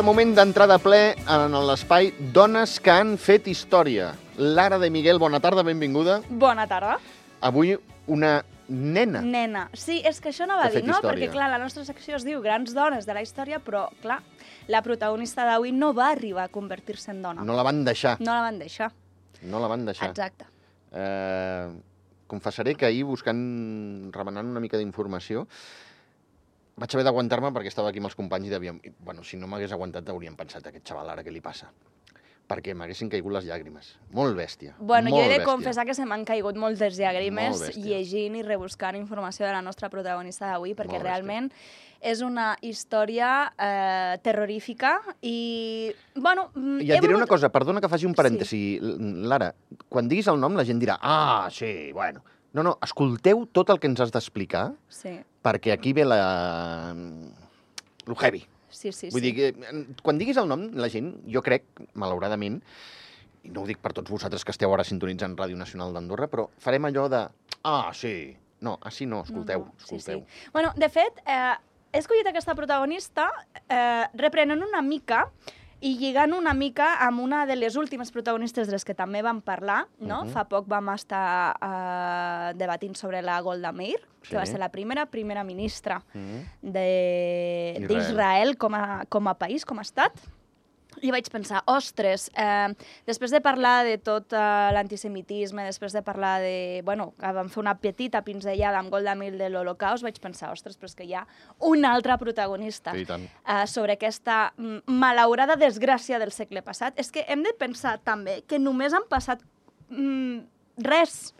el moment d'entrar de ple en l'espai Dones que han fet història. Lara de Miguel, bona tarda, benvinguda. Bona tarda. Avui una nena. Nena. Sí, és que això no va dir, no? història. Perquè, clar, la nostra secció es diu Grans dones de la història, però, clar, la protagonista d'avui no va arribar a convertir-se en dona. No la van deixar. No la van deixar. No la van deixar. Exacte. Eh, confessaré que ahir, buscant, remenant una mica d'informació, vaig haver d'aguantar-me perquè estava aquí amb els companys i devíem... Bueno, si no m'hagués aguantat, hauríem pensat, aquest xaval ara què li passa? Perquè m'haguessin caigut les llàgrimes. Molt bèstia. Bueno, molt jo he de bèstia. confessar que se m'han caigut moltes llàgrimes Molt bèstia. llegint i rebuscant informació de la nostra protagonista d'avui, perquè Molt bèstia. realment és una història eh, terrorífica i, bueno... mm, I et diré volgut- una cosa, perdona que faci un parèntesi, sí. Lara. Quan diguis el nom, la gent dirà, ah, sí, bueno. No, no, escolteu tot el que ens has d'explicar, Sí, perquè aquí ve la... lo heavy. sí, sí. Vull sí. dir que quan diguis el nom, la gent, jo crec, malauradament, i no ho dic per tots vosaltres que esteu ara sintonitzant Ràdio Nacional d'Andorra, però farem allò de, ah, sí, no, així no, escolteu, No, no. Sí, escolteu. sí. Bueno, de fet, eh, he escollit aquesta protagonista eh, reprenent una mica i lligant una mica amb una de les últimes protagonistes de les que també vam parlar, no? Mhm. Fa poc vam estar eh, debatint sobre la Golda Meir, Sí. que va ser la primera primera ministra Mm. de- Israel. d'Israel com, a, com a país, com a estat. I vaig pensar, ostres, eh, després de parlar de tot eh, l'antisemitisme, després de parlar de... Bueno, que vam fer una petita pinzellada amb Golda Meir de l'Holocaust, vaig pensar, ostres, però és que hi ha una altra protagonista Sí, eh, sobre aquesta mm, malaurada desgràcia del segle passat. És que hem de pensar també que només han passat mm, res,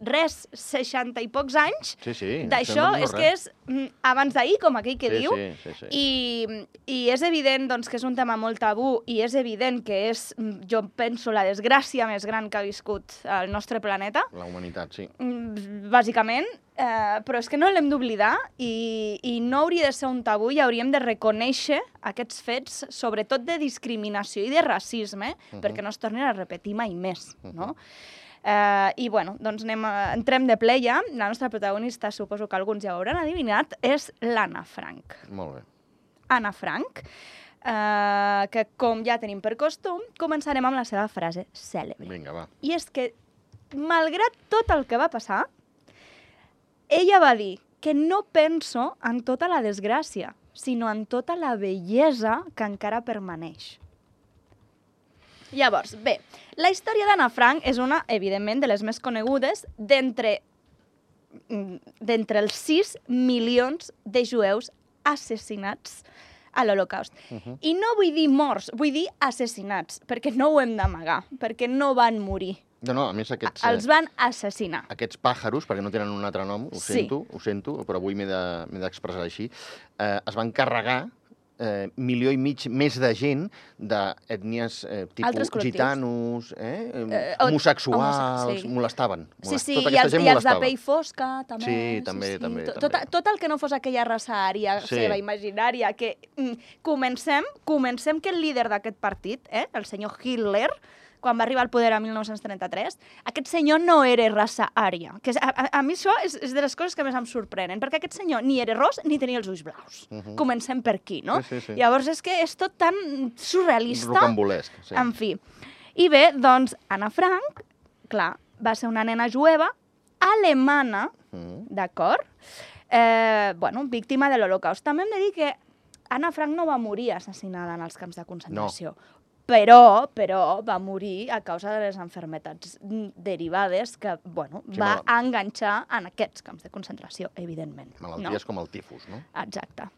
res, 60 i pocs anys Sí, sí. d'això, no és que és mm, abans d'ahir, com aquell que sí, diu, Sí, sí, sí. i, I és evident doncs, que és un tema molt tabú i és evident que és, mm, jo penso, la desgràcia més gran que ha viscut el nostre planeta, La humanitat, sí. mm, bàsicament, eh, però és que no l'hem d'oblidar i, i no hauria de ser un tabú i hauríem de reconèixer aquests fets, sobretot de discriminació i de racisme, Mhm. perquè no es tornin a repetir mai més, no? Eh, I, bueno, doncs anem a, entrem de ple ja. La nostra protagonista, suposo que alguns ja ho hauran adivinat, és l'Anna Frank. Molt bé. Anna Frank, eh, que com ja tenim per costum, començarem amb la seva frase cèlebre. Vinga, va. I és que, malgrat tot el que va passar, ella va dir que no penso en tota la desgràcia, sinó en tota la bellesa que encara permaneix. Llavors, bé, la història d'Anna Frank és una, evidentment, de les més conegudes d'entre mm, d'entre els 6 milions de jueus assassinats a l'Holocaust. Uh -huh. I no vull dir morts, vull dir assassinats, perquè no ho hem d'amagar, perquè no van morir. No, no, a més aquests... Els eh, van assassinar. Aquests pàjaros, perquè no tenen un altre nom, ho Sí. sento, ho sento, però avui m'he de- d'expressar així, eh, es van carregar eh, milió i mig més de gent d'ètnies eh, tipus gitanos, eh, Eh, eh, homosexuals, homose- sí. molestaven. Sí, sí, tota i els, gent i els de pell fosca, també. Sí, també, també, Tot, també. tot, tot el que no fos aquella raça ària Sí. seva, imaginària, que mm, comencem, comencem que el líder d'aquest partit, eh, el senyor Hitler, quan va arribar al poder a 1933, aquest senyor no era raça ària. Que és, a, a, a mi això és, és de les coses que més em sorprenen, perquè aquest senyor ni era ros ni tenia els ulls blaus. Mhm. Comencem per aquí, no? Sí, sí, sí. Llavors és que és tot tan surrealista. Rocambolesc, sí. En fi. I bé, doncs, Anna Frank, clar, va ser una nena jueva alemana, Mm. d'acord? Eh, bueno, víctima de l'Holocaust. També hem de dir que Anna Frank no va morir assassinada en els camps de concentració. Però, però va morir a causa de les enfermetats derivades que, bueno, Sí, va mal- enganxar en aquests camps de concentració, evidentment. Malalties com el tifus, no? Exacte.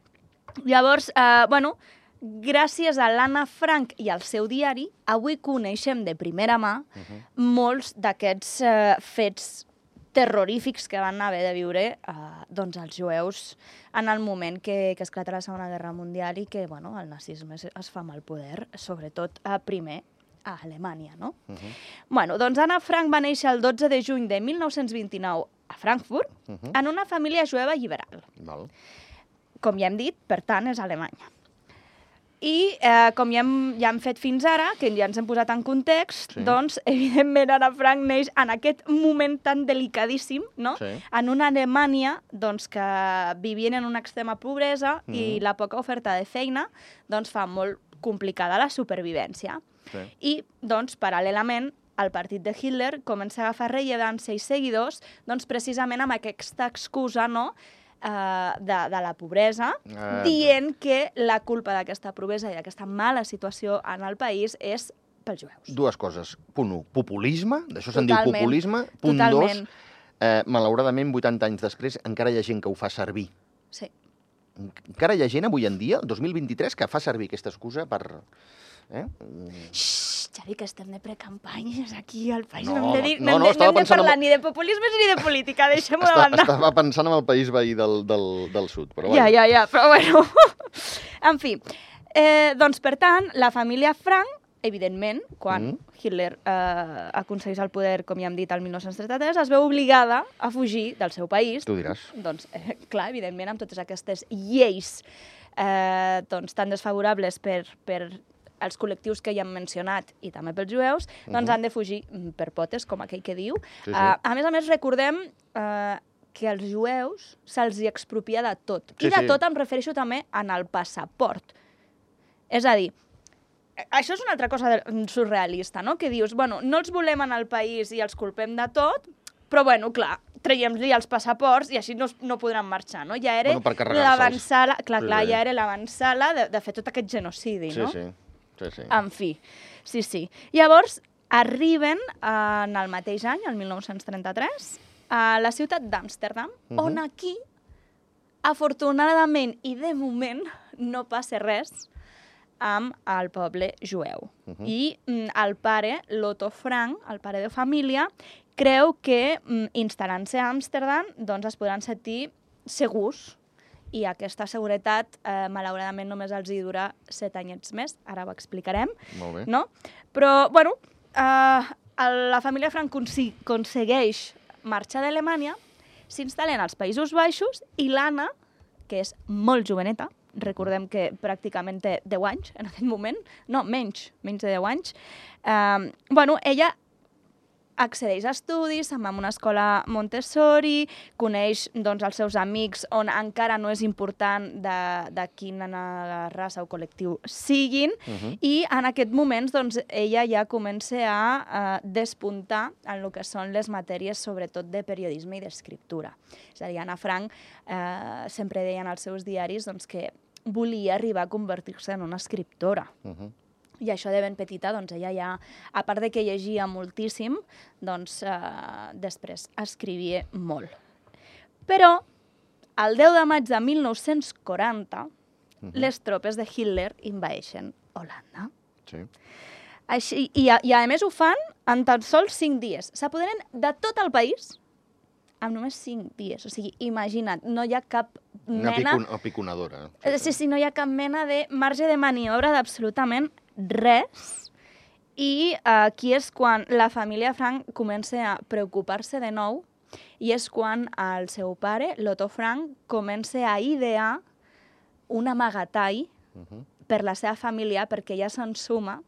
Llavors, eh, bueno, gràcies a l'Anna Frank i al seu diari, avui coneixem de primera mà Uh -huh. molts d'aquests eh, fets terrorífics que van haver de viure eh, doncs els jueus en el moment que, que esclata la Segona Guerra Mundial i que bueno, el nazisme es, es fa amb el poder, sobretot eh, primer a Alemanya, no? Uh -huh. Bueno, doncs Anna Frank va néixer el 12 de juny de 1929 a Frankfurt Uh -huh. en una família jueva liberal Val. com ja hem dit, per tant, és Alemanya. I, eh, com ja hem, ja hem fet fins ara, que ja ens hem posat en context, Sí. doncs, evidentment, Anna Frank neix en aquest moment tan delicadíssim, no? Sí. En una Alemanya, doncs, que vivien en una extrema pobresa mm. i Mhm. la poca oferta de feina, doncs, fa molt complicada la supervivència. Sí. I, doncs, paral·lelament, el partit de Hitler comença a agafar rellevància i seguidors, doncs, precisament amb aquesta excusa, no?, eh, de, de la pobresa, Ah, dient que la culpa d'aquesta pobresa i d'aquesta mala situació en el país és pels jueus. Dues coses. Punt 1, populisme, d'això se'n diu populisme. Punt 2, Totalment. eh, malauradament, 80 anys després, encara hi ha gent que ho fa servir. Sí. Encara hi ha gent avui en dia, el 2023, que fa servir aquesta excusa per... Eh? Xxxt, Xavi, que estem de precampanyes aquí al país. No, No, hem de, dir, no, no, hem no, de, estava no hem de en- parlar ni de populismes ni de política, deixem-ho de banda. estava pensant en el país veí del, del, del sud, però Ja, bueno. ja, ja, però bueno. en fi, eh, doncs per tant, la família Frank, evidentment, quan Mhm. Hitler eh, aconsegueix el poder, com ja hem dit, el 1933, es veu obligada a fugir del seu país. Tu diràs. Doncs, eh, clar, evidentment, amb totes aquestes lleis eh, doncs, tan desfavorables per, per els col·lectius que ja hem mencionat i també pels jueus, doncs Mhm. han de fugir mm, per potes, com aquell que diu. Sí, sí. Eh, a més a més, recordem eh, que als jueus se'ls hi expropia de tot. Sí, I de sí. tot em refereixo també en el passaport. És a dir, eh, això és una altra cosa de- surrealista, no? Que dius, bueno, no els volem en el país i els culpem de tot, però, bueno, clar, traiem-li els passaports i així no, no podran marxar, no? Ja era Bueno, l'avançala, clar, clar, sí. ja era l'avançala de, de fer tot aquest genocidi, Sí, no? sí. sí, sí. En fi, sí, sí. Llavors, arriben eh, en el mateix any, el 1933, a la ciutat d'Amsterdam, Mhm. on aquí, afortunadament i de moment, no passa res amb el poble jueu. Mhm. I mm, el pare, l'Otto Frank, el pare de família, creu que mm, instal·lant-se a Amsterdam doncs es podran sentir segurs i aquesta seguretat, eh, malauradament, només els hi dura set anyets més, ara ho explicarem, Molt bé. no? Però, bueno, eh, la família Frank aconsegueix marxar d'Alemanya, s'instal·len als Països Baixos i l'Anna, que és molt joveneta, recordem que pràcticament té 10 anys en aquest moment, no, menys, menys de 10 anys, eh, bueno, ella accedeix a estudis, se'n va a una escola Montessori, coneix doncs, els seus amics on encara no és important de, de quina raça o col·lectiu siguin, Mhm. i en aquest moments doncs, ella ja comença a eh, despuntar en el que són les matèries sobretot de periodisme i d'escriptura. És a dir, Anna Frank eh, sempre deia en els seus diaris doncs, que volia arribar a convertir-se en una escriptora. Mhm. I això de ben petita, doncs ella ja, a part de que llegia moltíssim, doncs eh, després escrivia molt. Però, el 10 de maig de 1940, Mhm. les tropes de Hitler invaeixen Holanda. Sí. Així, i, a, I a més ho fan en tan sols 5 dies. S'apoderen de tot el país en només 5 dies. O sigui, imagina't, no hi ha cap Una mena... picon apiconadora. Eh, Sí, sí, no hi ha cap mena de marge de maniobra d'absolutament res. I eh, aquí és quan la família Frank comença a preocupar-se de nou i és quan el seu pare, l'Otto Frank, comença a idear un amagatall Mhm. per la seva família perquè ja se'n suma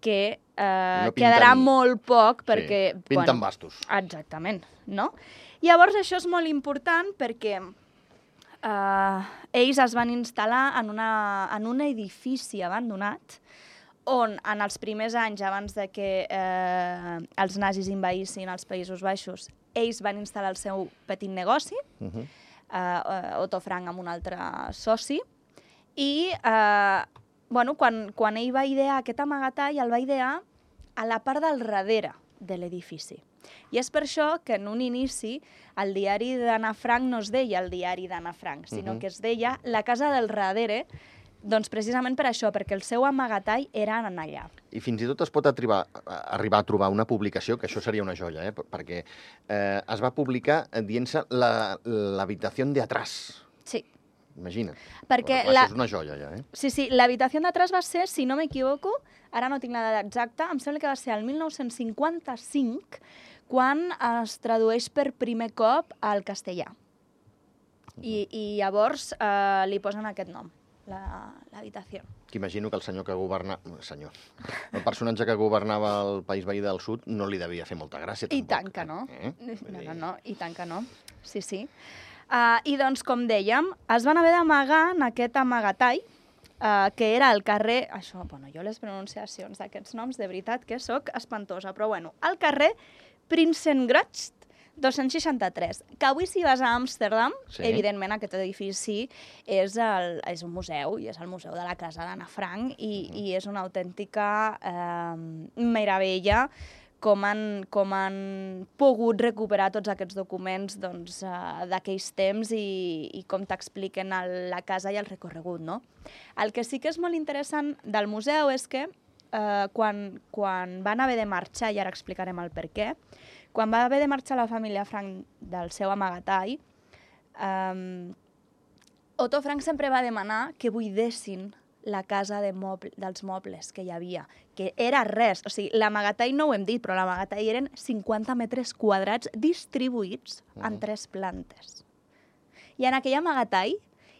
que eh, No pinten- quedarà molt poc perquè... Sí. Pinten bastos. Exactament, no? Llavors, això és molt important perquè eh, ells es van instal·lar en, una, en un edifici abandonat on en els primers anys, abans de que eh, els nazis invaïssin els Països Baixos, ells van instal·lar el seu petit negoci, Mhm. eh, eh, Otto Frank amb un altre soci, i eh, bueno, quan, quan ell va idear aquest amagatall, el va idear a la part del darrere de l'edifici. I és per això que en un inici el diari d'Anna Frank no es deia el diari d'Anna Frank, sinó Mhm. que es deia la casa del darrere, doncs precisament per això, perquè el seu amagatall era en allà. I fins i tot es pot arribar, a- arribar a trobar una publicació, que això seria una joia, eh? per- perquè eh, es va publicar dient-se la- l'habitació de atrás. Sí, Imagina't. perquè la, és una joia, ja, eh? Sí, sí, l'habitació d'atrás va ser, si no m'equivoco, ara no tinc la data exacta, em sembla que va ser el 1955, quan es tradueix per primer cop al castellà. I, i llavors eh, li posen aquest nom, la- l'habitació. Que imagino que el senyor que governa... Senyor. El personatge que governava el país veí del sud no li devia fer molta gràcia, I tampoc. tant que no. Eh? No, no, no, i tant que no. Sí, sí. Uh, I doncs, com dèiem, es van haver d'amagar en aquest amagatall uh, que era al carrer... Això, bueno, jo les pronunciacions d'aquests noms, de veritat que sóc espantosa, però bueno, al carrer Prinsengracht 263, que avui si vas a Amsterdam, Sí. evidentment aquest edifici és, el, és un museu, i és el museu de la casa d'Anna Frank, i, i és una autèntica eh, meravella com han, com han pogut recuperar tots aquests documents doncs, eh, d'aquells temps i, i com t'expliquen la casa i el recorregut. No? El que sí que és molt interessant del museu és que eh, quan, quan van haver de marxar, i ara explicarem el per què, quan va haver de marxar la família Frank del seu amagatall, eh, Otto Frank sempre va demanar que buidessin la casa de moble, dels mobles que hi havia, que era res. O sigui, l'amagatall no ho hem dit, però l'amagatall eren 50 metres quadrats distribuïts en tres plantes. I en aquell amagatall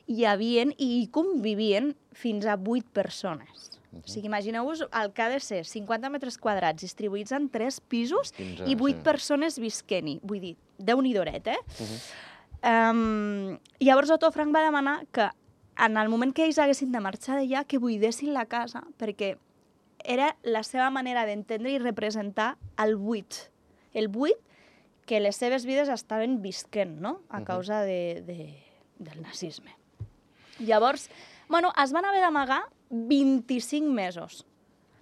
hi havien i hi convivien fins a 8 persones. Uh -huh. O sigui, imagineu-vos el que ha de ser 50 metres quadrats distribuïts en tres pisos 15, i 8 sí. persones visquent-hi. Vull dir, déu nhi eh? Uh -huh. um, llavors Otto Frank va demanar que en el moment que ells haguessin de marxar d'allà, que buidessin la casa, perquè era la seva manera d'entendre i representar el buit. El buit que les seves vides estaven visquent, no?, a causa de, de, del nazisme. Llavors, bueno, es van haver d'amagar 25 mesos.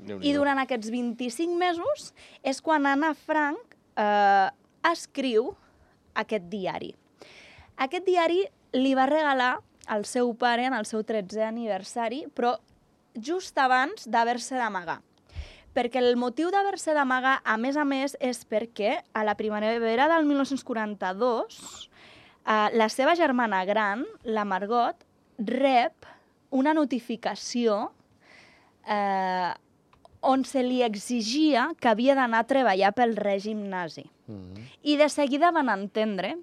I durant aquests 25 mesos és quan Anna Frank eh, escriu aquest diari. Aquest diari li va regalar al seu pare en el seu 13è aniversari, però just abans d'haver-se d'amagar. Perquè el motiu d'haver-se d'amagar, a més a més, és perquè a la primavera del 1942 eh, la seva germana gran, la Margot, rep una notificació eh, on se li exigia que havia d'anar a treballar pel règim nazi. Mm -hmm. I de seguida van entendre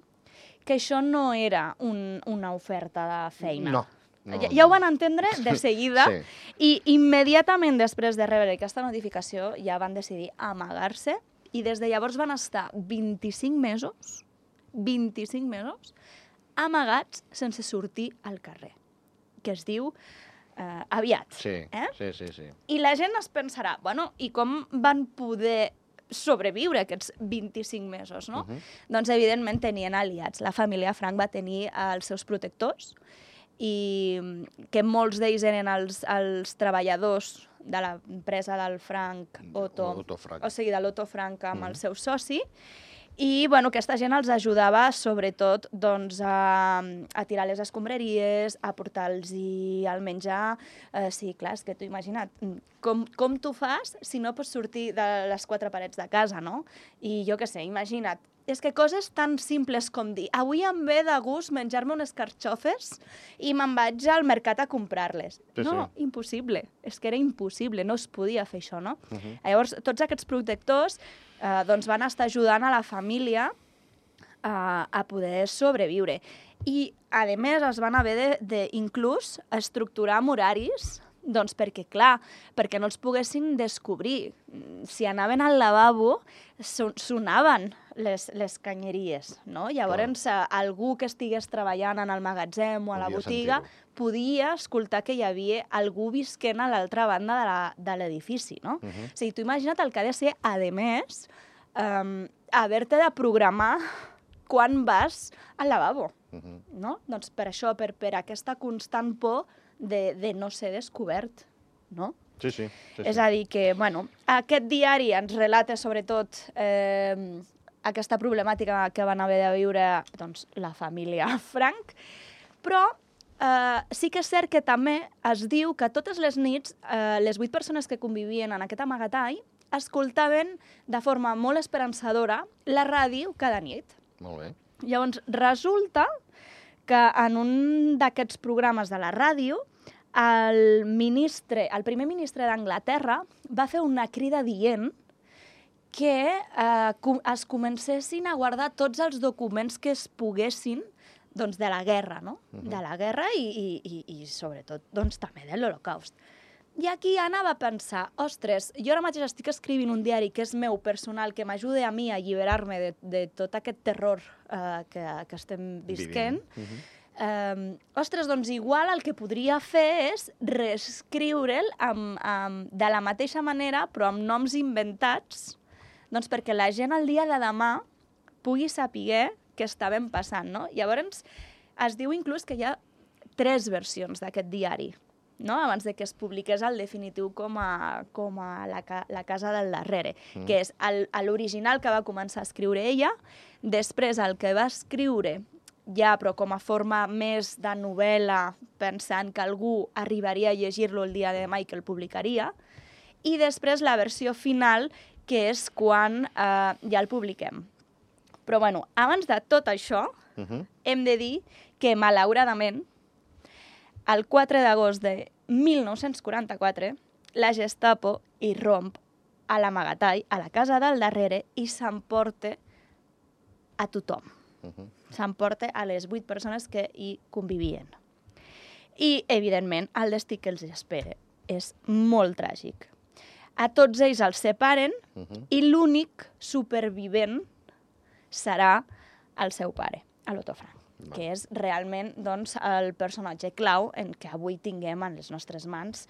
que això no era un, una oferta de feina. No. no. Ja, ja ho van entendre de seguida Sí. i immediatament després de rebre aquesta notificació ja van decidir amagar-se i des de llavors van estar 25 mesos, 25 mesos, amagats sense sortir al carrer, que es diu eh, aviat. Sí, Eh? sí, sí, sí. I la gent es pensarà, bueno, i com van poder sobreviure aquests 25 mesos, no? Uh -huh. Doncs, evidentment, tenien aliats. La família Frank va tenir els seus protectors i mm, que molts d'ells eren els, els treballadors de l'empresa del Frank Otto, Otto Frank. o sigui, de l'Otto Frank amb Mhm. el seu soci, i bueno, aquesta gent els ajudava sobretot doncs, a, a tirar les escombraries, a portar-los el menjar. Eh, sí, clar, és que tu imagina't, mm, com, com tu fas si no pots sortir de les quatre parets de casa, no? I jo què sé, imagina't, és que coses tan simples com dir avui em ve de gust menjar-me unes carxofes i me'n vaig al mercat a comprar-les. Sí, no, sí. impossible. És que era impossible, no es podia fer això, no? Uh -huh. Llavors, tots aquests protectors eh, doncs van estar ajudant a la família a, a poder sobreviure. I, a més, es van haver de, de inclús estructurar amb horaris doncs perquè, clar, perquè no els poguessin descobrir. Mm, Si anaven al lavabo, son- sonaven les, les canyeries, no? Llavors, eh, algú que estigués treballant en el magatzem o a la Podia botiga podia escoltar que hi havia algú visquent a l'altra banda de l'edifici, no? Uh -huh. O sigui, tu imagina't el que ha de ser, a més, um, haver-te de programar quan vas al lavabo, Uh -huh. no? Doncs per això, per, per aquesta constant por de, de no ser descobert, no? Sí, sí. sí, És a dir que, bueno, aquest diari ens relata sobretot eh, aquesta problemàtica que van haver de viure doncs, la família Frank, però eh, sí que és cert que també es diu que totes les nits eh, les vuit persones que convivien en aquest amagatall escoltaven de forma molt esperançadora la ràdio cada nit. Molt bé. Llavors, resulta que en un d'aquests programes de la ràdio, el, ministre, el primer ministre d'Anglaterra va fer una crida dient que eh, com- es comencessin a guardar tots els documents que es poguessin doncs, de la guerra, no? Mhm. De la guerra i, i, i, i sobretot, doncs, també de l'Holocaust. I aquí anava a pensar, ostres, jo ara mateix estic escrivint un diari que és meu, personal, que m'ajuda a mi a alliberar-me de, de tot aquest terror eh, que, que estem visquent, Vivint. Uh -huh. Eh, ostres, doncs igual el que podria fer és reescriure'l de la mateixa manera, però amb noms inventats, doncs perquè la gent el dia de demà pugui saber què estaven passant, no? Llavors, es diu inclús que hi ha tres versions d'aquest diari, no? abans de que es publiqués el definitiu com a, com a la, ca la casa del darrere, mm. que és l'original que va començar a escriure ella, després el que va escriure ja, però com a forma més de novel·la, pensant que algú arribaria a llegir-lo el dia de demà i que el publicaria, i després la versió final, que és quan eh, ja el publiquem. Però, bueno, abans de tot això, uh -huh. hem de dir que, malauradament, el 4 d'agost de 1944, la Gestapo hi romp a l'amagatall, a la casa del darrere, i s'emporta a tothom. Uh -huh. S'emporta a les vuit persones que hi convivien. I, evidentment, el destí que els espera és molt tràgic. A tots ells els separen uh -huh. i l'únic supervivent serà el seu pare, l'Otto Frank que és realment doncs, el personatge clau en què avui tinguem en les nostres mans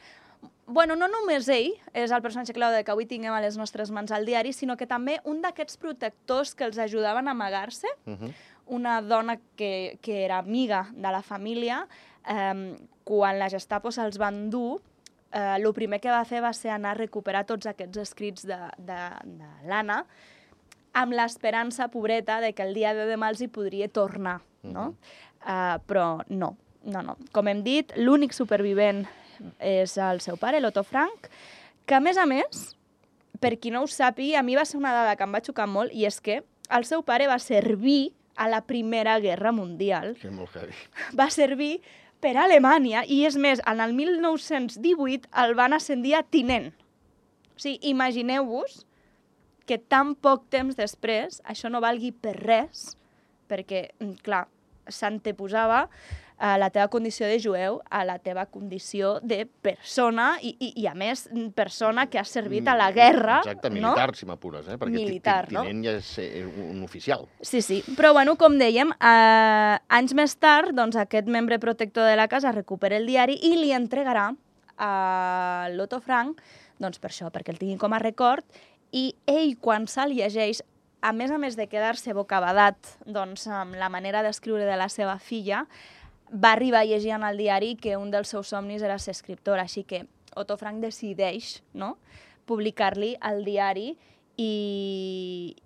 bueno, no només ell és el personatge clau de que avui tinguem a les nostres mans al diari, sinó que també un d'aquests protectors que els ajudaven a amagar-se, uh mhm. -huh. una dona que, que era amiga de la família, eh, quan la Gestapo se'ls van dur, eh, el primer que va fer va ser anar a recuperar tots aquests escrits de, de, de l'Anna, amb l'esperança, pobreta, de que el dia de demà els hi podria tornar, no? Uh -huh. uh, però no, no, no. Com hem dit, l'únic supervivent és el seu pare, l'Otto Frank, que a més a més, per qui no ho sàpiga, a mi va ser una dada que em va xocar molt, i és que el seu pare va servir a la Primera Guerra Mundial. Que molt heavy. Va servir per a Alemanya, i és més, en el 1918 el van ascendir a tinent. O sigui, imagineu-vos que tan poc temps després això no valgui per res, perquè, mm, clar, s'anteposava a la teva condició de jueu a la teva condició de persona i, i, i a més, persona que ha servit a la mm, guerra. Exacte, militar, no? si m'apures, eh? perquè militar, tinent no? ja és eh, un oficial. Sí, sí, però bueno, com dèiem, eh, anys més tard, doncs, aquest membre protector de la casa recupera el diari i li entregarà a l'Otto Frank, doncs per això, perquè el tingui com a record, i ell, quan se'l llegeix, a més a més de quedar-se bocabadat doncs, amb la manera d'escriure de la seva filla, va arribar a llegir en el diari que un dels seus somnis era ser escriptor, així que Otto Frank decideix no? publicar-li al diari i,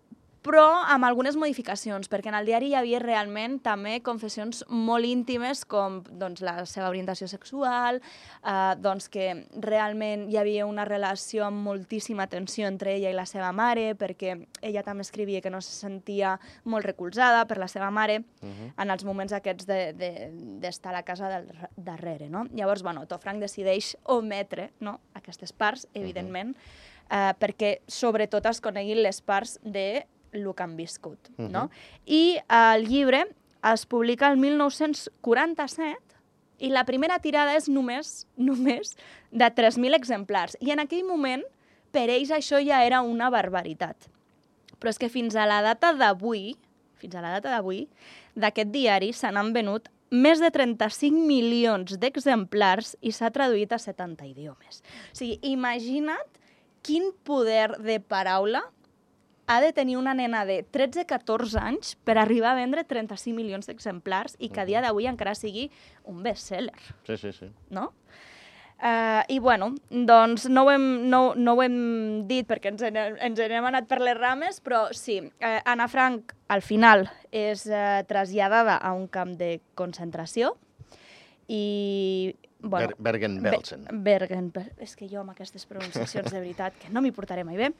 però amb algunes modificacions, perquè en el diari hi havia realment també confessions molt íntimes, com doncs, la seva orientació sexual, eh, doncs, que realment hi havia una relació amb moltíssima tensió entre ella i la seva mare, perquè ella també escrivia que no se sentia molt recolzada per la seva mare uh -huh. en els moments aquests d'estar de, de, a la casa del darrere. No? Llavors, bueno, Tofranc decideix ometre no? aquestes parts, evidentment, uh -huh. eh, perquè sobretot es coneguin les parts de el que han viscut. Uh -huh. no? I el llibre es publica el 1947 i la primera tirada és només només de 3.000 exemplars. I en aquell moment, per ells això ja era una barbaritat. Però és que fins a la data d'avui, fins a la data d'avui, d'aquest diari se n'han venut més de 35 milions d'exemplars i s'ha traduït a 70 idiomes. O sigui, imagina't quin poder de paraula ha de tenir una nena de 13-14 anys per arribar a vendre 35 milions d'exemplars i que a dia d'avui encara sigui un best-seller. Sí, sí, sí. No? Uh, I bueno, doncs no ho, hem, no, no ho hem dit perquè ens, en, ens n'hem anat per les rames, però sí, uh, Anna Frank al final és uh, traslladada a un camp de concentració i bueno, Bergen-Belsen. Bergen, és que jo amb aquestes pronunciacions de veritat que no m'hi portaré mai bé.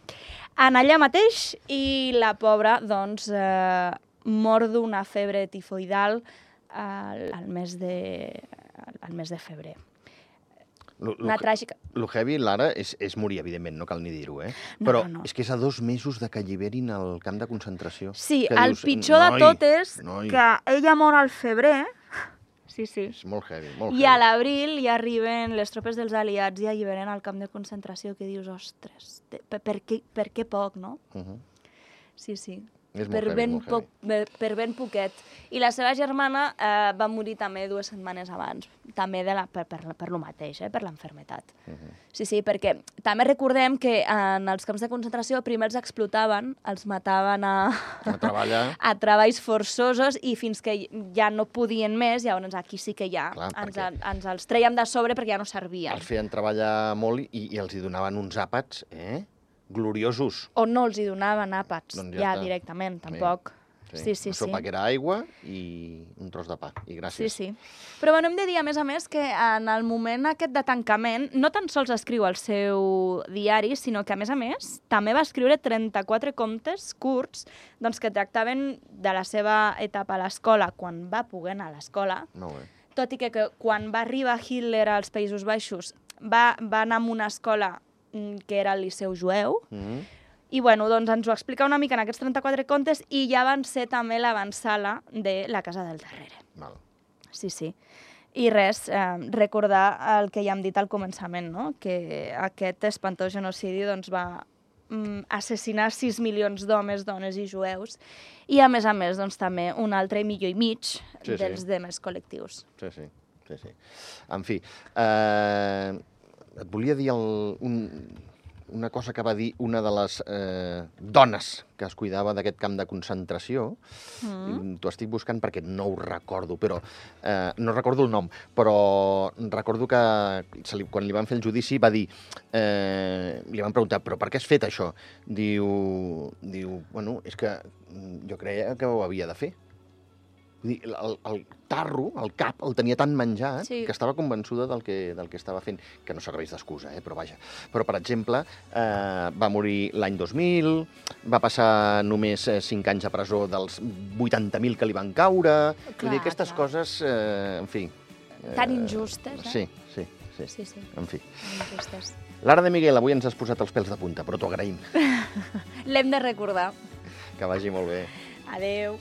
En allà mateix i la pobra doncs eh, mor d'una febre tifoidal al, al, mes de, al mes de febrer. Lo, lo, una tràgica... Lo heavy, Lara, és, és morir, evidentment, no cal ni dir-ho, eh? No, Però no, no. és que és a dos mesos de que alliberin el camp de concentració. Sí, el dius, pitjor noi, de tot és noi. que ella mor al febrer, Sí, sí. És molt heavy, molt I heavy. a l'abril ja arriben les tropes dels aliats i alliberen al camp de concentració que dius, ostres, per, per, què, per què poc, no? Uh -huh. Sí, sí. És per, heavy, ben poc, per ben poquet. I la seva germana eh, va morir també dues setmanes abans, també de la, per, per, per lo mateix, eh, per l'enfermetat. Mhm. Sí, sí, perquè també recordem que en els camps de concentració primer els explotaven, els mataven a, A treballar. a treballs forçosos i fins que ja no podien més, llavors aquí sí que ja Clar, ens, perquè- ens els treiem de sobre perquè ja no servien. Els feien treballar molt i, i els hi donaven uns àpats, eh? Gloriosos. O no els hi donaven àpats, Doncs ja ja, directament, Sí. tampoc. Sí, sí, Una sí. sopa que era aigua i un tros de pa. I Sí, gràcies. sí. Però bueno, hem de dir, a més a més, que en el moment aquest de tancament no tan sols escriu el seu diari, sinó que, a més a més, també va escriure 34 contes curts doncs, que tractaven de la seva etapa a l'escola, quan va poder anar a l'escola, Molt bé. tot i que, que quan va arribar Hitler als Països Baixos va, va anar a una escola que era el Liceu Jueu, Mm -hmm. i bueno, doncs ens ho explica una mica en aquests 34 contes i ja van ser també l'avançala de la Casa del Darrere. Val. Sí, sí. I res, eh, recordar el que ja hem dit al començament, no? que aquest espantós genocidi doncs, va mm, assassinar 6 milions d'homes, dones i jueus, i a més a més doncs, també un altre milió i mig Sí, sí. dels demés col·lectius. Sí, sí. sí, sí. En fi, eh, et volia dir el, un, una cosa que va dir una de les eh, dones que es cuidava d'aquest camp de concentració. Mm. T'ho estic buscant perquè no ho recordo, però eh, no recordo el nom, però recordo que se li, quan li van fer el judici va dir, eh, li van preguntar, però per què has fet això? Diu, diu bueno, és que jo creia que ho havia de fer. Vull dir, el, el tarro, el cap, el tenia tan menjat Sí. que estava convençuda del que, del que estava fent, que no serveix d'excusa, eh? però vaja. Però, per exemple, eh, va morir l'any 2000, va passar només 5 anys a presó dels 80.000 que li van caure... Vull Clar, dir, aquestes clar. coses, eh, en fi... Tan injustes, eh? Sí, sí, sí. Sí, sí, En fi. injustes. Lara de Miguel, avui ens has posat els pèls de punta, però t'ho agraïm. L'hem de recordar. Que vagi molt bé. Adeu.